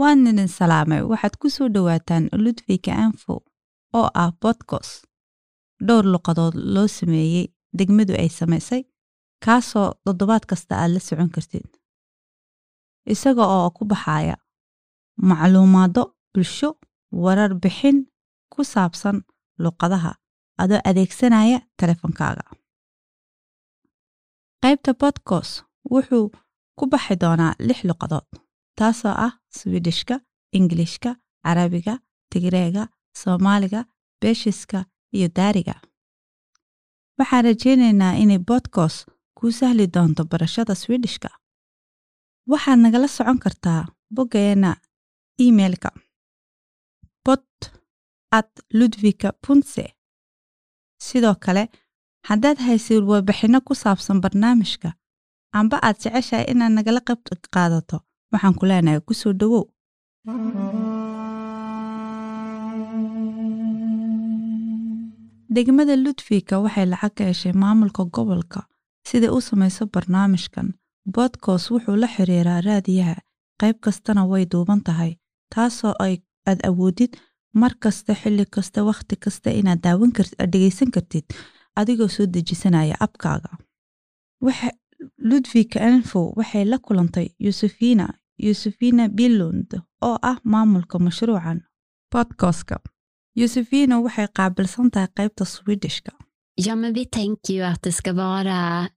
waan idin salaamay. Waxaad ku soo dhowaataan ludwika anfo oo ah bodkos dhowr luqadood loo sameeyey degmadu ay samaysay kaasoo toddobaad kasta aad la socon kartid. Isaga oo ku baxaya macluumaado bulsho warar bixin ku saabsan luqadaha adoo adeegsanaya telefonkaaga qaybta bodkos wuxuu ku baxi doonaa lix luqadood taasoo ah swidishka ingilishka carabiga tigreega soomaaliga beeshiska iyo daariga waxaan rajaynaynaa inay bodkos kuu sahli doonto barashada swidishka waxaad nagala socon kartaa boggeenna imeilka bot at ludwika punse sidoo kale haddaad haysid warbixinno ku saabsan barnaamijka amba aad jeceshahay inaad nagala qayb qaadato. Waxaan ku leenahay ku soo dhowow degmada ludwika waxay lacag ka heshay maamulka gobolka. Siday u samayso barnaamijkan bodkos wuxuu la xiriiraa raadiyaha. Qayb kastana way duuban tahay taasoo ay aad awoodid mar kasta xilli kasta wakhti kasta inaad daawan dhegaysan kartid adigoo soo dejisanaya abkaaga ludwika info waxay la kulantay yusufina yusufina bilund oo ah maamulka mashruucan bodkoska yusufina waxay qaabilsan tahay qaybta swidishka Ja, men vi tänker ju att det ska vara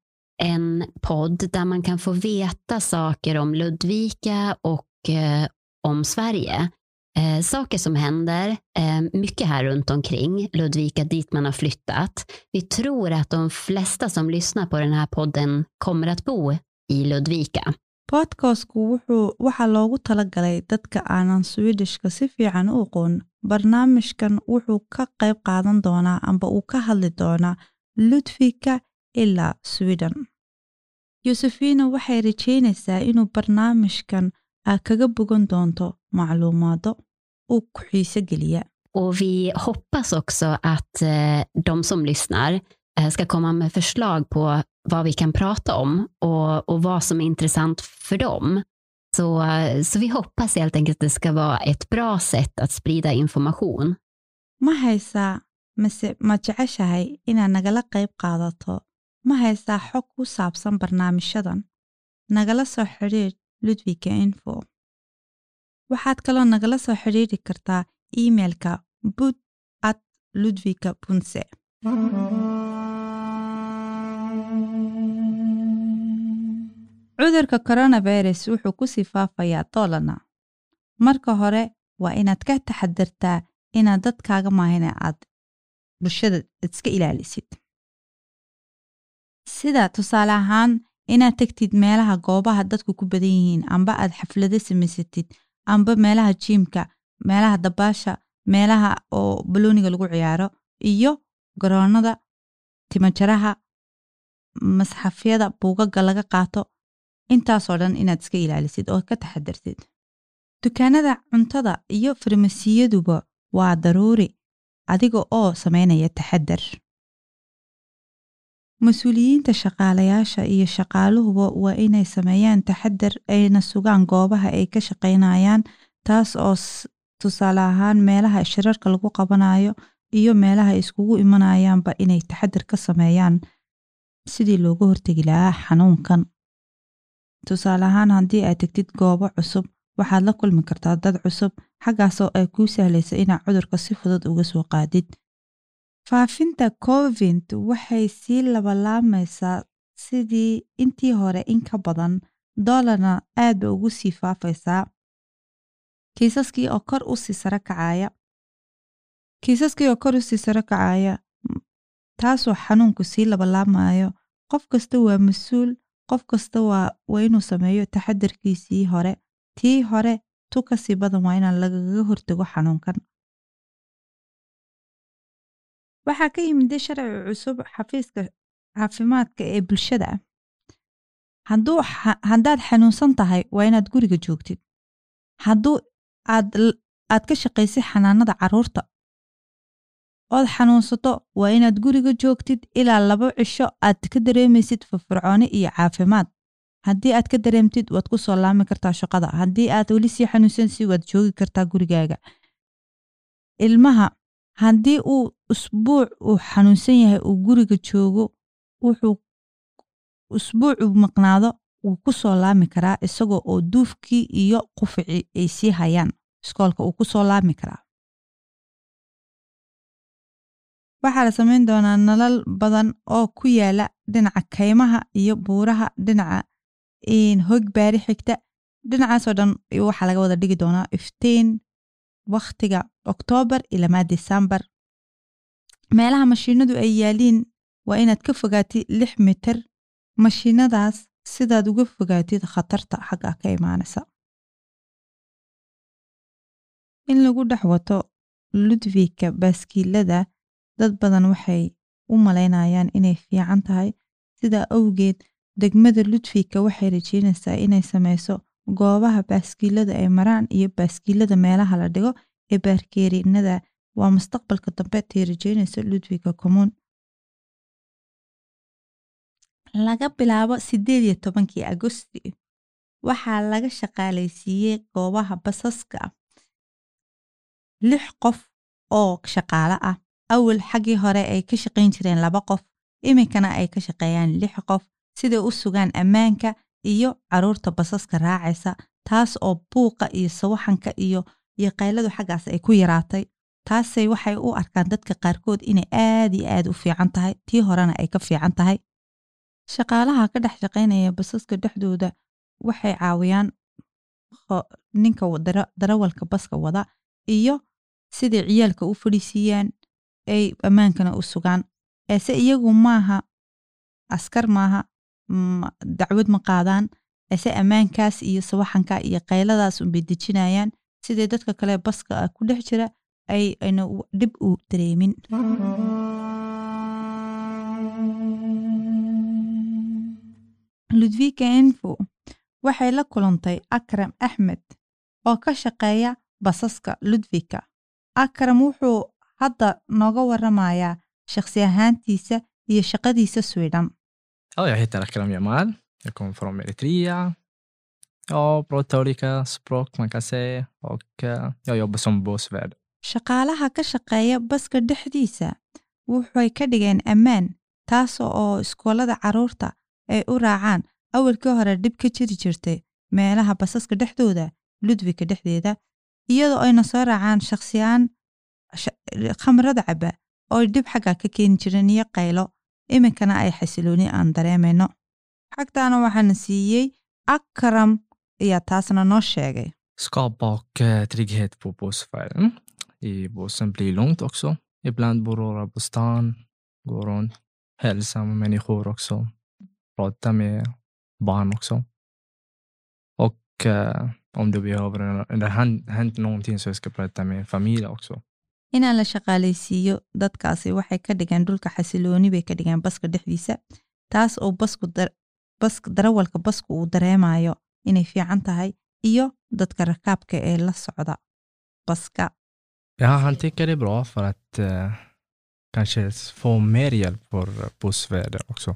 en podd där man kan få veta saker om Ludvika och eh, om Sverige. Eh, saker som händer, eh, mycket här runt omkring Ludvika dit man har flyttat. Vi tror att de flesta som lyssnar på den här podden kommer att bo i Ludvika. bodkasku wuxuu waxaa loogu talagalay dadka aanan swidishka si fiican u aqoon barnaamijkan wuxuu ka qayb qaadan doonaa amba uu ka hadli doonaa ludwika ilaa swiden yusufina waxay rajaynaysaa inuu barnaamijkan aad kaga bogan doonto macluumaado uu ku xiise geliya Och vi hoppas också att eh, de som lyssnar eh, ska komma med förslag på vad vi kan prata om och, och vad som är intressant för dem. Så, så vi hoppas helt enkelt att det ska vara ett bra sätt att sprida information. ma haysaa mase ma jeceshahay inaad nagala qayb qaadato ma haysaa xog ku saabsan barnaamijyadan nagala soo xidhiir ludwika info waxaad kaloo nagala soo xidhiiri kartaa imeilka bud at ludwika punse cudurka coronavirus wuxuu ku sii faafayaa doolana marka hore waa inaad ka taxadartaa inaad dadkaaga maahina aad bulshada iska ilaalisid. Sida tusaale ahaan inaad tegtid meelaha goobaha dadku ku badan yihiin amba aad xaflado samaysatid amba meelaha jiimka meelaha dabaasha meelaha oo balooniga lagu ciyaaro iyo garoonada timajaraha masxafyada buugaga laga qaato. Intaasoo dhan inaad iska ilaalisid oo ka taxadartid dukaanada cuntada iyo farmasiyaduba waa daruuri adiga oo samaynaya taxadar mas'uuliyiinta shaqaalayaasha iyo shaqaaluhuba waa inay sameeyaan taxadar ayna sugaan goobaha ay ka shaqaynayaan taas oo tusaale ahaan meelaha shirarka lagu qabanayo iyo meelaha iskugu imanayaanba inay taxadar ka sameeyaan. Sidii looga hortegi lahaa xanuunkan. Tusaale ahaan haddii aad tegtid goobo cusub waxaad la kulmi kartaa dad cusub xaggaasoo ay kuu sahlaysa inaad cudurka si fudud uga soo qaadid faafinta covid waxay sii labalaamaysaa sidii intii hore in ka badan doolarna aad ba ugu sii faafaysaa. Kiisaskii oo kor u sii sare kacaya kiisaskii oo kor u sii sare kacaya taasoo xanuunku sii labalaamayo qof kasta waa mas'uul qof kasta waa waa inuu sameeyo taxadarkiisii hore. Tii hore tu ka sii badan waa inaan lagaga hortago xanuunkan waxaa ka yimid sharci cusub xafiiska caafimaadka ee bulshada. Hadduu haddaad xanuunsan tahay waa inaad guriga joogtid. Hadduu aad aad ka shaqaysay xanaanada carruurta. Ood xanuunsato waa inaad guriga joogtid ilaa laba cisho aad ka dareemaysid firfircooni iyo caafimaad. Haddii aad ka dareemtid waad ku soo laami kartaa shaqada. Haddii aad weli sii xanuunsansi waad joogi kartaa gurigaaga. Ilmaha haddii uu usbuuc uu xanuunsan yahay uu guriga joogo wuxuu usbuucu maqnaado wuu ku soo laami karaa isagoo oo duufkii iyo quficii ay sii hayaan. Iskoolka uu ku soo laami karaa. Waxaa la samayn doonaa nalal badan oo ku yaalla dhinaca kaymaha iyo buuraha dhinaca hog baari xigta. Dhinacaasoo dhan waxaa laga wada dhigi doonaa iftiin wakhtiga oktoobar ilamaa disembar meelaha mashiinadu ay yaaliin waa inaad ka fogaatid lix mitir mashiinadaas sidaad uga fogaatid khatarta xagga ka imaanaysa in lagu dhex wato ludwigka baaskiilada dad badan waxay u malaynayaan inay fiican tahay sidaa awgeed degmada ludwigka waxay rajeynaysaa inay samayso goobaha baaskiilada ay maraan iyo baaskiilada meelaha la dhigo ee baarkeerinada waa mustaqbalka dambe tay rajeynaysa ludwigka commuun laga bilaabo sideed iyo tobankii agosti waxaa laga shaqaalaysiiyey goobaha basaska lix qof oo shaqaale ah. Awal xaggii hore ay ka shaqayn jireen laba qof iminkana ay ka shaqeeyaan lix qof. Siday u sugaan ammaanka iyo carruurta basaska raacaysa taas oo buuqa iyo sawaxanka iyo iyo qayladu xaggaas ay ku yaraatay. Taasay waxay u arkaan dadka qaarkood inay aad iyo aad u fiican tahay tii horena ay ka fiican tahay. Shaqaalaha ka dhex shaqaynaya basaska dhexdooda waxay caawiyaan ninka darawalka baska wada iyo siday ciyaalka u fadhiisiiyaan ay ammaankana u sugaan. Eese iyagu maaha askar maaha dacwad ma qaadaan ese ammaankaas iyo sawaxanka iyo qayladaas unbay dejinayaan. Siday dadka kale baska ku dhex jira ay ayna dhib u dareemin. Ludwika info waxay la kulantay akram axmed oo ka shaqeeya basaska ludwika akram wuxuu hadda nooga waramayaa shakhsi ahaantiisa iyo shaqadiisa sweden Ja, jag heter Akram Jamal. Jag kommer från Eritrea. Jag pratar olika språk man kan säga och eh, jag jobbar som bussvärd. shaqaalaha ka shaqeeya baska dhexdiisa waxay ka dhigeen ammaan taas oo iskoolada carruurta ay u raacaan awalkii hore dhib ka jiri jirtay meelaha basaska dhexdooda ludwigka dhexdeeda iyadoo ayna soo raacaan shakhsiyaan khamrada caba oo dhib xagga ka keeni jireen iyo qaylo iminkana ay xasilooni aan dareemayno xagtaana waxaana siiyey akram ayaa taasna noo sheegay Skapa eh, trygghet på bussfärden. I bussen blir lugnt också. Ibland bor på stan, gå runt, hälsa med människor också. Prata med barn också. Och eh, om du behöver, en- det hänt någonting så jag ska prata med familj också. Inaan la shaqaalaysiiyo dadkaasi waxay ka dhigeen dhulka xasilooni bay ka dhigeen baska dhexdiisa taas oo basku dar- bask darawalka basku uu dareemayo inay fiican tahay iyo dadka rakaabka ee la socda baska Ja, han tycker det är bra för att eh, kanske få mer hjälp för bussvärdar också.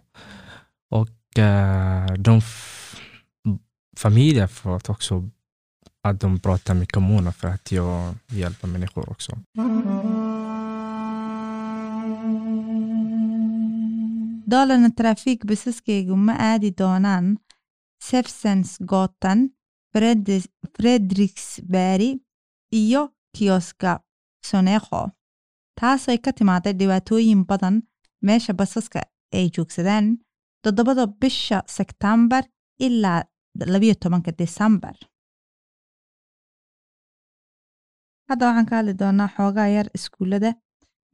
Eh, att de pratar med kommunen för att jag hjälper människor också. doolana trafiik basaskaygu ma aadi doonaan sefsens gotan frederiksbari iyo kioska sonekho taasay ka timaaday dhibaatooyin badan meesha basaska ay joogsadaan toddobada bisha sektembar ilaa labiyo tobanka desembar hadda waxaan ka hadli doonaa xoogaa yar iskuullada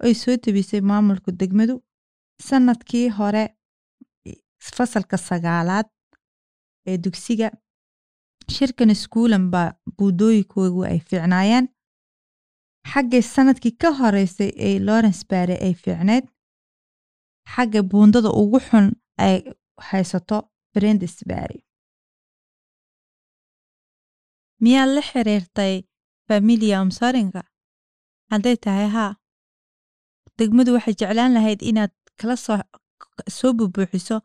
ay soo tebisay maamulka degmadu sannadkii hore fasalka sagaalaad ee dugsiga. Shirkan iskuulan baa buudooyinkoogu ay fiicnaayeen. Xaggay sannadkii ka horeysay ee lawrence bare ay fiicneyd xagga buundada ugu xun ay haysato brendisbary miyaad la xiriirtay familia umsaringa hadday tahay haa. Degmadu waxay jeclaan lahayd inaad kala soo bubuuxiso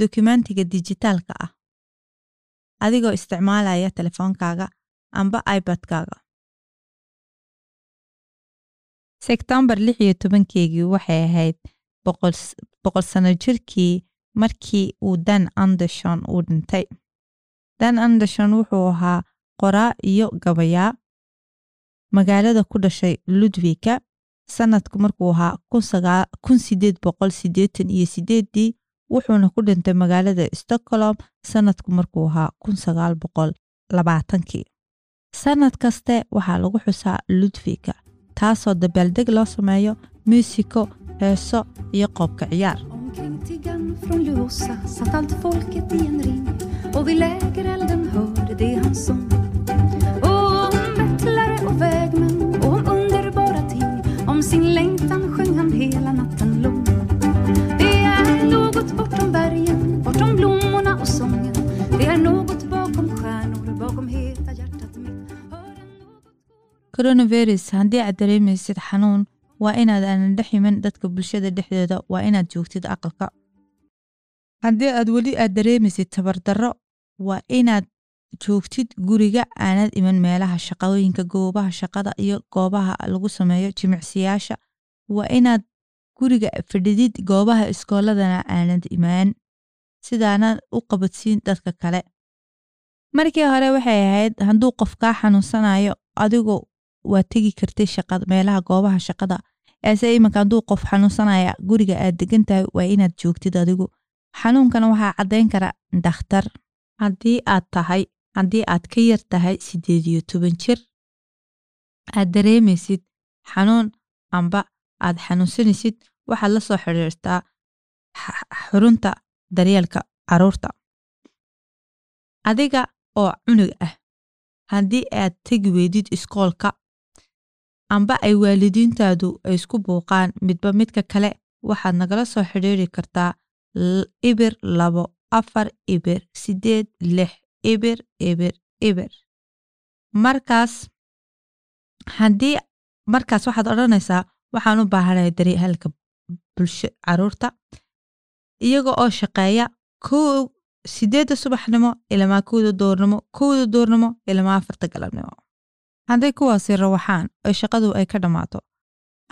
dokumentiga dijitaalka ah. Adigoo isticmaalaya telefoonkaaga amba ibadkaaga sebtembar lix iyo tobankeygii waxay ahayd boqol sano jirkii markii uu dan anderson uu dhintay. Dan anderson wuxuu ahaa qoraa iyo gabayaa magaalada ku dhashay ludwika sanadku markuu ahaa kun sideed boqol sideetan iyo sideeddii wuxuuna ku dhintay magaalada stockholm sanadku markuu ahaa kun sagaal boqol labaatankii. Sanad kaste waxaa lagu xusaa ludwika taasoo dabaaldeg loo sameeyo muusiko heeso iyo qoobka ciyaar sin längtan sjöng han hela natten lång. Det är något bortom bergen, bortom blommorna och sången. Det är något bakom stjärnor, bakom heta hjärtat mitt. Coronavirus haddii aad dareemaysid xanuun waa inaad aanan dhex iman dadka bulshada dhexdeeda waa inaad joogtid aqalka haddii aad weli aad dareemaysid tabardarro waa inaad joogtid guriga aanad iman meelaha shaqooyinka goobaha shaqada iyo goobaha lagu sameeyo jimicsiyaasha. Waa inaad guriga fadhidid goobaha iskooladana aanad imaan sidaanad u qabadsiin dadka kale. Markii hore waxay ahayd hadduu qof kaa xanuunsanayo adigu waa tegi kartay shaqada meelaha goobaha shaqada. Eese iminka hadduu qof xanuunsanaya guriga aad degan tahay waa inaad joogtid adigu. Xanuunkana waxaa caddayn kara dakhtar haddii aad tahay haddii aad ka yar tahay siddeed iyo toban jir aad dareemaysid xanuun amba aad xanuunsanaysid waxaad la soo xidhiirtaa xurunta daryeelka carruurta adiga oo cunug ah haddii aad tegi weydid iskoolka amba ay waalidiintaadu ay isku buuqaan midba midka kale waxaad nagala soo xidhiiri kartaa ibir labo afar ibir siddeed lix ibir ibir ibir. Markaas haddii markaas waxaad odhanaysaa waxaan u baahanahay daryeelka bulsho carruurta iyaga oo shaqeeya kow sideedda subaxnimo ilamaa kowda doornimo kowda doornimo ilamaa afarta galabnimo. Hadday kuwaasi rawaxaan oo shaqadu ay ka dhammaato.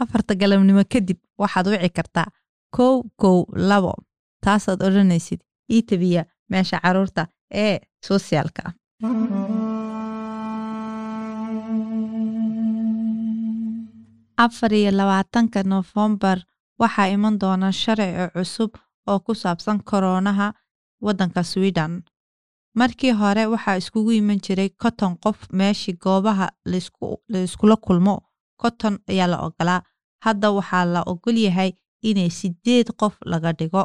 Afarta galabnimo kadib waxaad wici kartaa kow kow labo taasaad odhanaysid ii tabiya meesha carruurta ee sosiaalka afar iyo labaatanka nofembar waxaa iman doona sharci cusub oo ku saabsan koroonaha waddanka sweden markii hore waxaa iskugu iman jiray konton qof meeshii goobaha laiskula kulmo konton ayaa la ogolaa hadda waxaa la ogol yahay inay sideed qof laga dhigo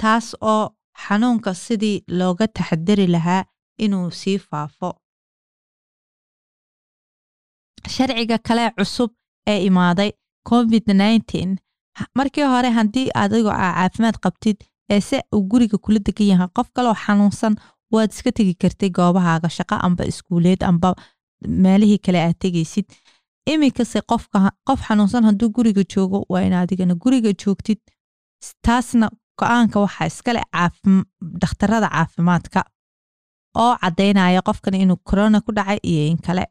taas oo xanuunka sidii looga taxadari lahaa inuu sii faafo. Sharciga kale cusub ee imaaday covid nneteen markii hore haddii adigoo aa caafimaad qabtid eese uu guriga kula degan yahay qof kaloo xanuunsan waad iska tegi kartay goobahaaga shaqo amba iskuuleed amba meelihii kale aad tegaysid iminkase qof xanuunsan hadduu guriga joogo waa in adigana guriga joogtid. Taasna go'aanka waxaa iskale dhakhtarada caafimaadka oo caddaynaya qofkan inuu korona ku dhacay iyo in kale.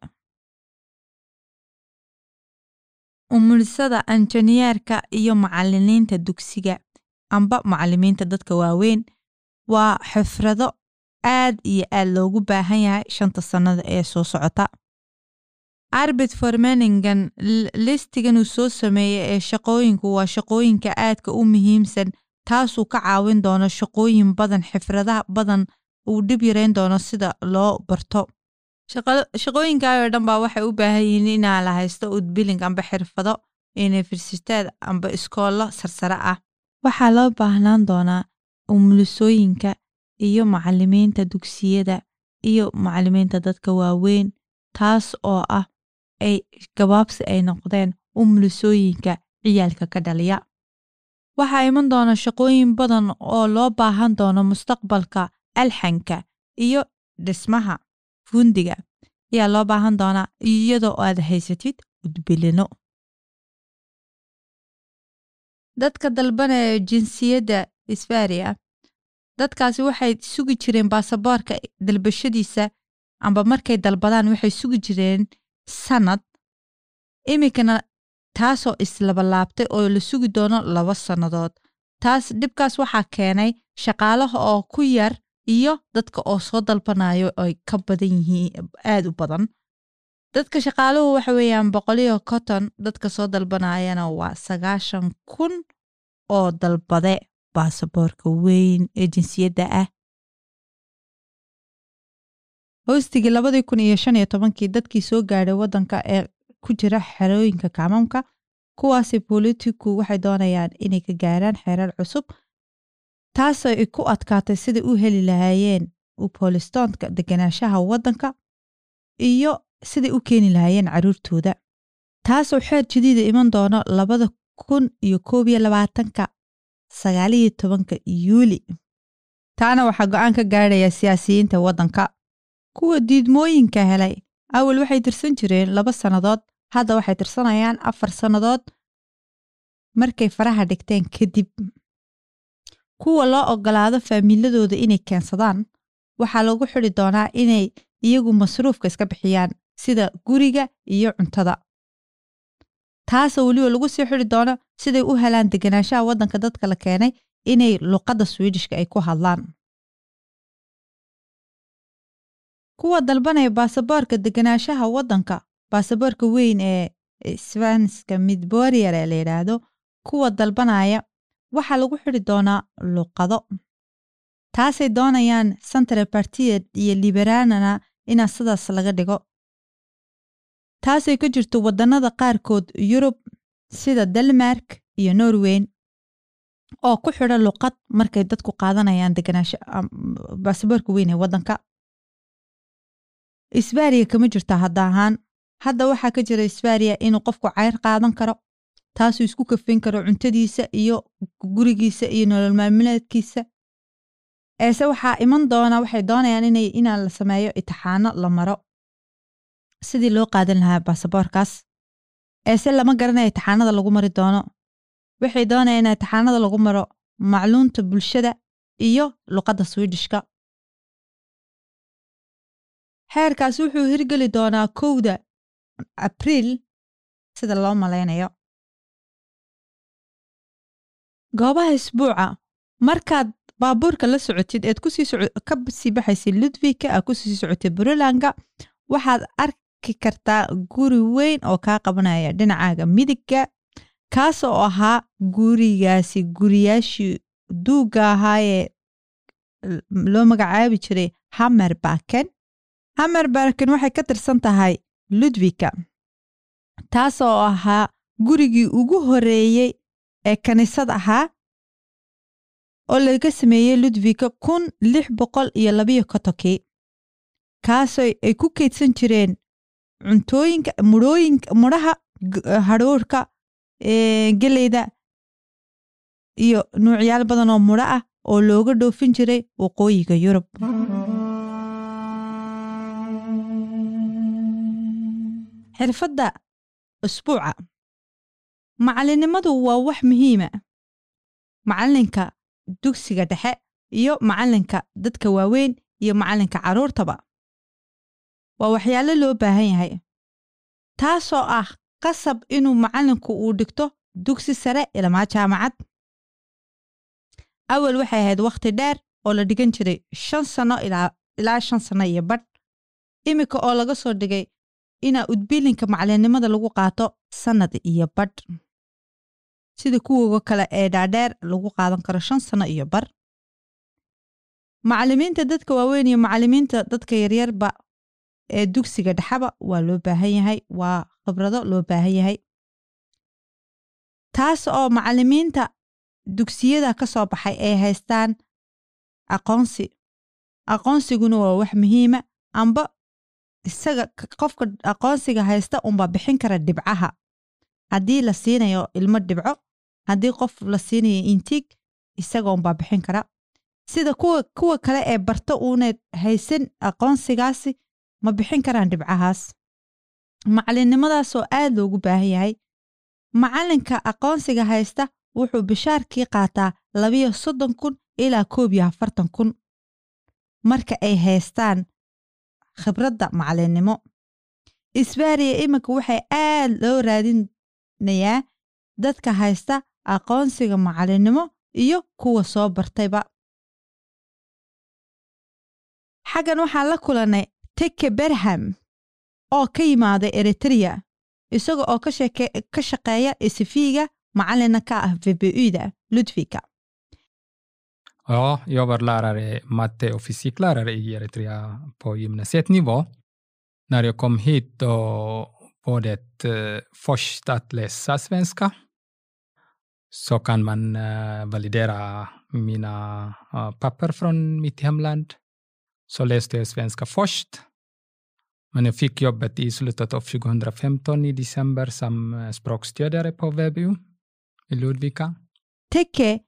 Umulisada injineerka iyo macalimiinta dugsiga. Amba macalimiinta dadka waaweyn. Waa xifrado aad iyo aad loogu baahan yahay shanta sannada ee soo socota. Arbit formeningen listigan uu soo sameeyey ee shaqooyinku waa shaqooyinka aadka u muhiimsan taasuu ka caawin doono shaqooyin badan xifradaha badan uu dhib yarayn doono sida loo barto. Shaqooyinkaayoo dhan baa waxay u baahan yihiin inaa la haysto udbiling amba xirfado universiteed amba iskoollo sarsare ah. Waxaa loo baahnaan doonaa umulisooyinka iyo macalimiinta dugsiyada iyo macalimiinta dadka waaweyn taas oo ah ay gabaabsi ay noqdeen umulisooyinka ciyaalka ka dhaliya waxaa iman doona shaqooyin badan oo loo baahan doono mustaqbalka alxanka iyo dhismaha fundiga. Ayaa loo baahan doonaa iyadoo aad haysatid udbilino. Dadka dalbanaya jinsiyadda isbaria dadkaasi waxay sugi jireen baasaboorka dalbashadiisa amba markay dalbadaan waxay sugi jireen sanad. Iminkana taasoo islabalaabtay oo la sugi doono laba sannadood. Taas dhibkaas waxaa keenay shaqaalaha oo ku yar iyo dadka oo soo dalbanayo ay ka badan yihiin aada u badan. Dadka shaqaaluhu waxa weeyaan boqoliyo konton dadka soo dalbanayana waa sagaashan kun oo dalbade baasaboorka weyn ee jinsiyadda ah. Hoostigii labadii kun iyo shan iyo tobankii dadkii soo gaadhay waddanka ee ku jira xerooyinka kacmamka kuwaasi bolitiku waxay doonayaan inay ka gaaraan xeerar cusub taasoo ay ku adkaatay siday u heli lahaayeen boolistoonka deganaanshaha waddanka iyo siday u keeni lahaayeen carruurtooda taasoo xeer jadiida iman doono labada kun iyo koob iyo labaatanka sagaaliyo tobanka yuuli. Taana waxaa go'aan ka gaadhaya siyaasiyiinta waddanka. Kuwa diidmooyinka helay awal waxay tirsan jireen laba sannadood hadda waxay tirsanayaan afar sannadood. Markay faraha dhigteen kadib kuwa loo ogolaado faamiiladooda inay keensadaan waxaa lagu xidi doonaa inay iyagu masruufka iska bixiyaan sida guriga iyo cuntada. Taasoo weliba lagu sii xidi doono siday u helaan deganaanshaha waddanka dadka la keenay inay luqadda swidishka ay ku hadlaan kuwa dalbanaya baasaboorka deganaanshaha waddanka. Baasaboorka weyn ee sbanska midborier ee la yidhaahdo kuwa dalbanaya waxaa lagu xidi doonaa luqado. Taasay doonayaan central partied iyo liberanana inaa sidaas laga dhigo. Taasay ka jirto waddannada qaarkood yurub sida denmark iyo norweyn oo ku xidha luqad markay dadku qaadanayaan deganaansho baasaboorka weyn ee waddanka isbaariya kama jirto hadda ahaan. Hadda waxaa ka jira isbaariya inuu qofku ceyr qaadan karo taasuu isku kafin karo cuntadiisa iyo gurigiisa iyo nolol maalmileedkiisa eese waxaa iman doona waxay doonayaan inay inaa la sameeyo itixaano la maro. Sidii loo qaadan lahaa baasaboorkaas. Eese lama garanaya itixaanada lagu mari doono. Waxay doonayaan in itixaanada lagu maro macluunta bulshada iyo luqadda swidishka xeerkaas wuxuu hirgeli doonaa kowda abriil sida loo malaynayo goobaha isbuuca markaad baabuurka la socotid eed ka sii baxaysid ludwika aad ku sii socotid purelandka waxaad arki kartaa guri weyn oo kaa qabanaya dhinacaaga midigga kaasoo ahaa gurigaasi guriyaashii duugga ahaayee loo magacaabi jiray hamerbaken hamerbaken waxay ka tirsan tahay ludwika taasoo ahaa gurigii ugu horeeyey ee kaniisad ahaa oo laga sameeyey ludwika kun lix boqol iyo labayo kotonkii kaasoo ay ku keydsan jireen cuntooyinka mudhooyinka mudhaha hadhuurhka geleyda iyo nuucyaal badan oo mudho ah oo looga dhoofin jiray waqooyiga yurub xirfadda usbuuca. Macalinimadu waa wax muhiima. Macalinka dugsiga dhexe iyo macalinka dadka waaweyn iyo macalinka carruurtaba waa waxyaalo loo baahan yahay taasoo ah qasab inuu macalinku uu dhigto dugsi sare ilamaa jaamacad. Awal waxay ahayd wakhti dheer oo la dhigan jiray shan sanno ilaa shan sanno iyo badh. Iminka oo laga soo dhigay inaa udbilinka macalinimada lagu qaato sannad iyo badh sida kuwoga kale ee dhaadheer lagu qaadan karo shan sanno iyo bar. Macalimiinta dadka waaweyn iyo macalimiinta dadka yaryarba ee dugsiga dhexaba waa loo baahan yahay waa khibrado loo baahan yahay. Taas oo macalimiinta dugsiyada ka soo baxay ay haystaan aqoonsi. Aqoonsiguna waa wax muhiima amba isaga qofka aqoonsiga haysta unbaa bixin kara dhibcaha. Haddii la siinayo ilmo dhibco haddii qof la siinayo intiig isaga unbaa bixin kara. Sida kuwa kuwa kale ee barta uunayd haysan aqoonsigaasi ma bixin karaan dhibcahaas. Macalinimadaasoo aad loogu baahan yahay macalinka aqoonsiga haysta wuxuu bishaarkii qaataa labiyo soddon kun ilaa koob iyo afartan kun. Marka ay haystaan khibradda macalinnimo isbaariya iminka waxay aad loo raadinayaa dadka haysta aqoonsiga macalinnimo iyo kuwa soo bartayba. Xaggan waxaan la kulannay teke berham oo ka yimaaday eritrea isaga oo ka shaqeeya isifiiga macalina ka ah vbu-da ludvika Ja, jag var lärare, matte och fysiklärare i Eritrea på gymnasienivå. När jag kom hit då var det eh, först att läsa svenska. Så kan man eh, validera mina eh, papper från mitt hemland. Så läste jag svenska först. Men jag fick jobbet i slutet av 2015 i december som eh, språkstödjare på VBU i Ludvika. teke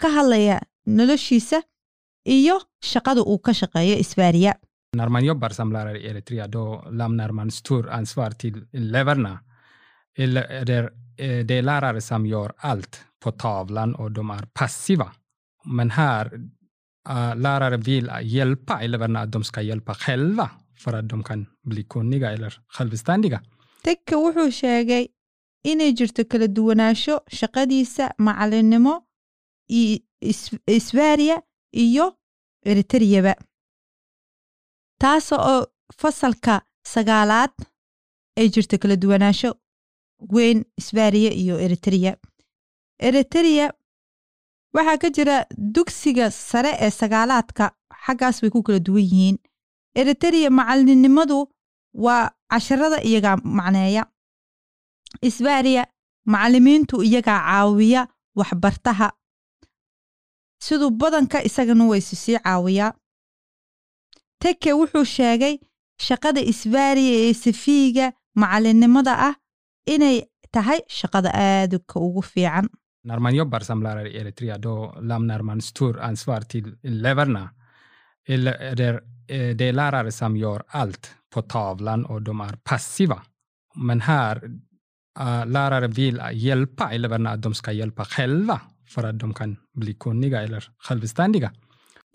ka hadlaya noloshiisa iyo shaqada uu ka shaqeeyo isbaariya När man jobbar som lärare i Eritrea då lämnar man stor ansvar till eleverna. Eller Det är, lärare som gör allt på tavlan och de är passiva. Men här, uh, lärare vill hjälpa eleverna att de ska hjälpa själva för att de kan bli kunniga eller självständiga. teke wuxuu sheegay inay jirto kala duwanaansho shaqadiisa is- isbaariya iyo eritreyaba taasoo oo fasalka sagaalaad ay jirto kala duwanaansho weyn isbaariya iyo eritreya eritreya waxaa ka jira dugsiga sare ee sagaalaadka xaggaas way ku kala duwan yihiin eritreya macalinnimadu waa casharada iyagaa macneeya isbaariya macallimiintu iyagaa caawiya waxbartaha siduu badanka isagana waysu sii caawiyaa teke wuxuu sheegay shaqada isbaariya ee safiiga macallinnimada ah inay tahay shaqada aadka ugu fiican När man jobbar som lärare i Eritrea då lämnar man stor ansvar till eleverna. Eller Det är, lärare tavlan och de är passiva. Men här, uh, lärare vill hjälpa eleverna att ska hjälpa själva för att de kan bli kunniga eller självständiga.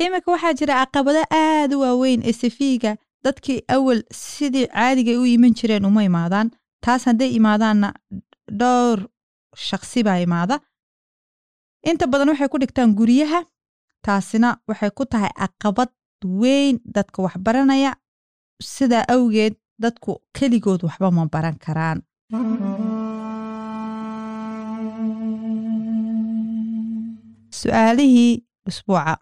iminka waxaa jira caqabado aad u waaweyn ee safiiga dadkii awal sidii caadiga u iman jireen uma imaadaan taas hadday imaadaanna dhowr shaqsi baa imaada. Inta badan waxay ku dhigtaan guryaha taasina waxay ku tahay caqabad weyn dadka waxbaranaya sidaa awgeed dadku keligood waxba ma baran karaan su'aalihii usbuuca.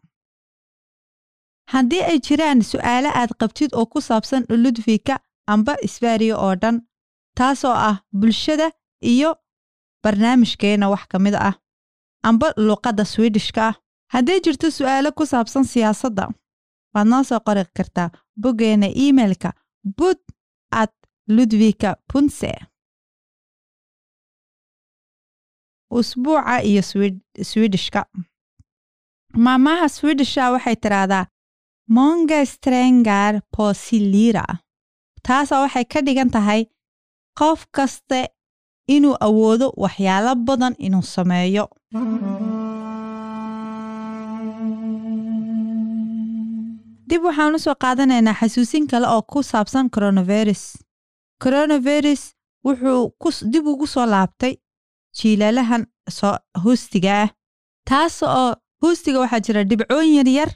Haddii ay jiraan su'aalo aad qabtid oo ku saabsan ludvika amba isbaariya oo dhan taasoo ah bulshada iyo barnaamijkeenna wax ka mid ah. Amba luqadda swidishka ah. Hadday jirto su'aalo ku saabsan siyaasadda waad noo soo qori kartaa boggeenna iimailka bud at ludvika punse usbuuca iyo swidishka maamaha swidisha waxay tidhaahdaa monga strengar posilira. Taasoo waxay ka dhigan tahay qof kaste inuu awoodo waxyaalo badan inuu sameeyo. Dib waxaan u soo qaadanaynaa xasuusin kale oo ku saabsan coronavirus. Coronavirus wuxuu dib ugu soo laabtay jiilalahan hoostiga ah. Taas oo hoostiga waxaa jira dhibcooyin yaryar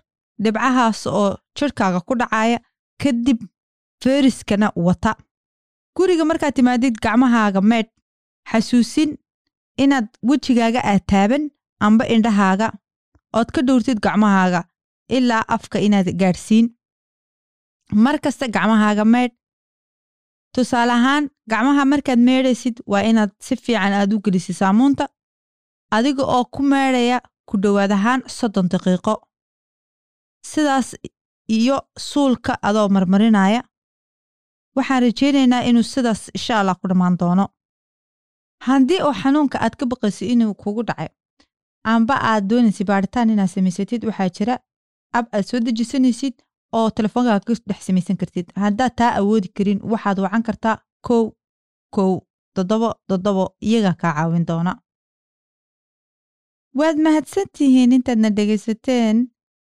dhibcahaas oo jirhkaaga ku dhacaya kadib feriskana wata. Guriga markaad timaadid gacmahaaga meedh xasuusin inaad wejigaaga aad taaban amba indhahaaga. Ood ka dhowrtid gacmahaaga ilaa afka inaad gaadhsiin. Mar kasta gacmahaaga meedh tusaale ahaan gacmaha markaad meedhaysid waa inaad si fiican aad u gelisid saamuunta adiga oo ku meedhaya ku dhowaad ahaan soddon daqiiqo. Sidaas iyo suulka adoo marmarinaya waxaan rajaynaynaa inuu sidaas insha allah ku dhammaan doono. Haddii oo xanuunka aad ka baqaysid inuu kugu dhacay amba aad doonaysid baadhitaan inaad samaysatid waxaa jira. Ab aad soo dejisanaysid oo telefoonkaga ka dhex samaysan kartid. Haddaad taa awoodi karin waxaad wacan kartaa kow kow toddobo toddobo iyagaa kaa caawin doona. Waad mahadsantihiin intaadna dhegaysateen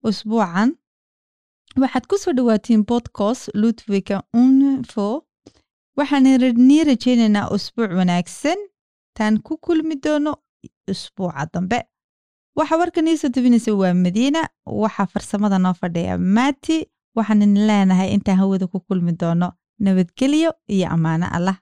usbuucan. Waxaad ku soo dhowaatiin bodcast ludwika unfo. Waxaan nii rajaynaynaa usbuuc wanaagsan. Taan ku kulmi doono usbuuca dambe. Waxa warkan iisoo tabinaysa waa madiina. Waxaa farsamada noo fadhiya mati waxaan idin leenahay intaan hawada ku kulmi doono nabadgelyo iyo ammaano allah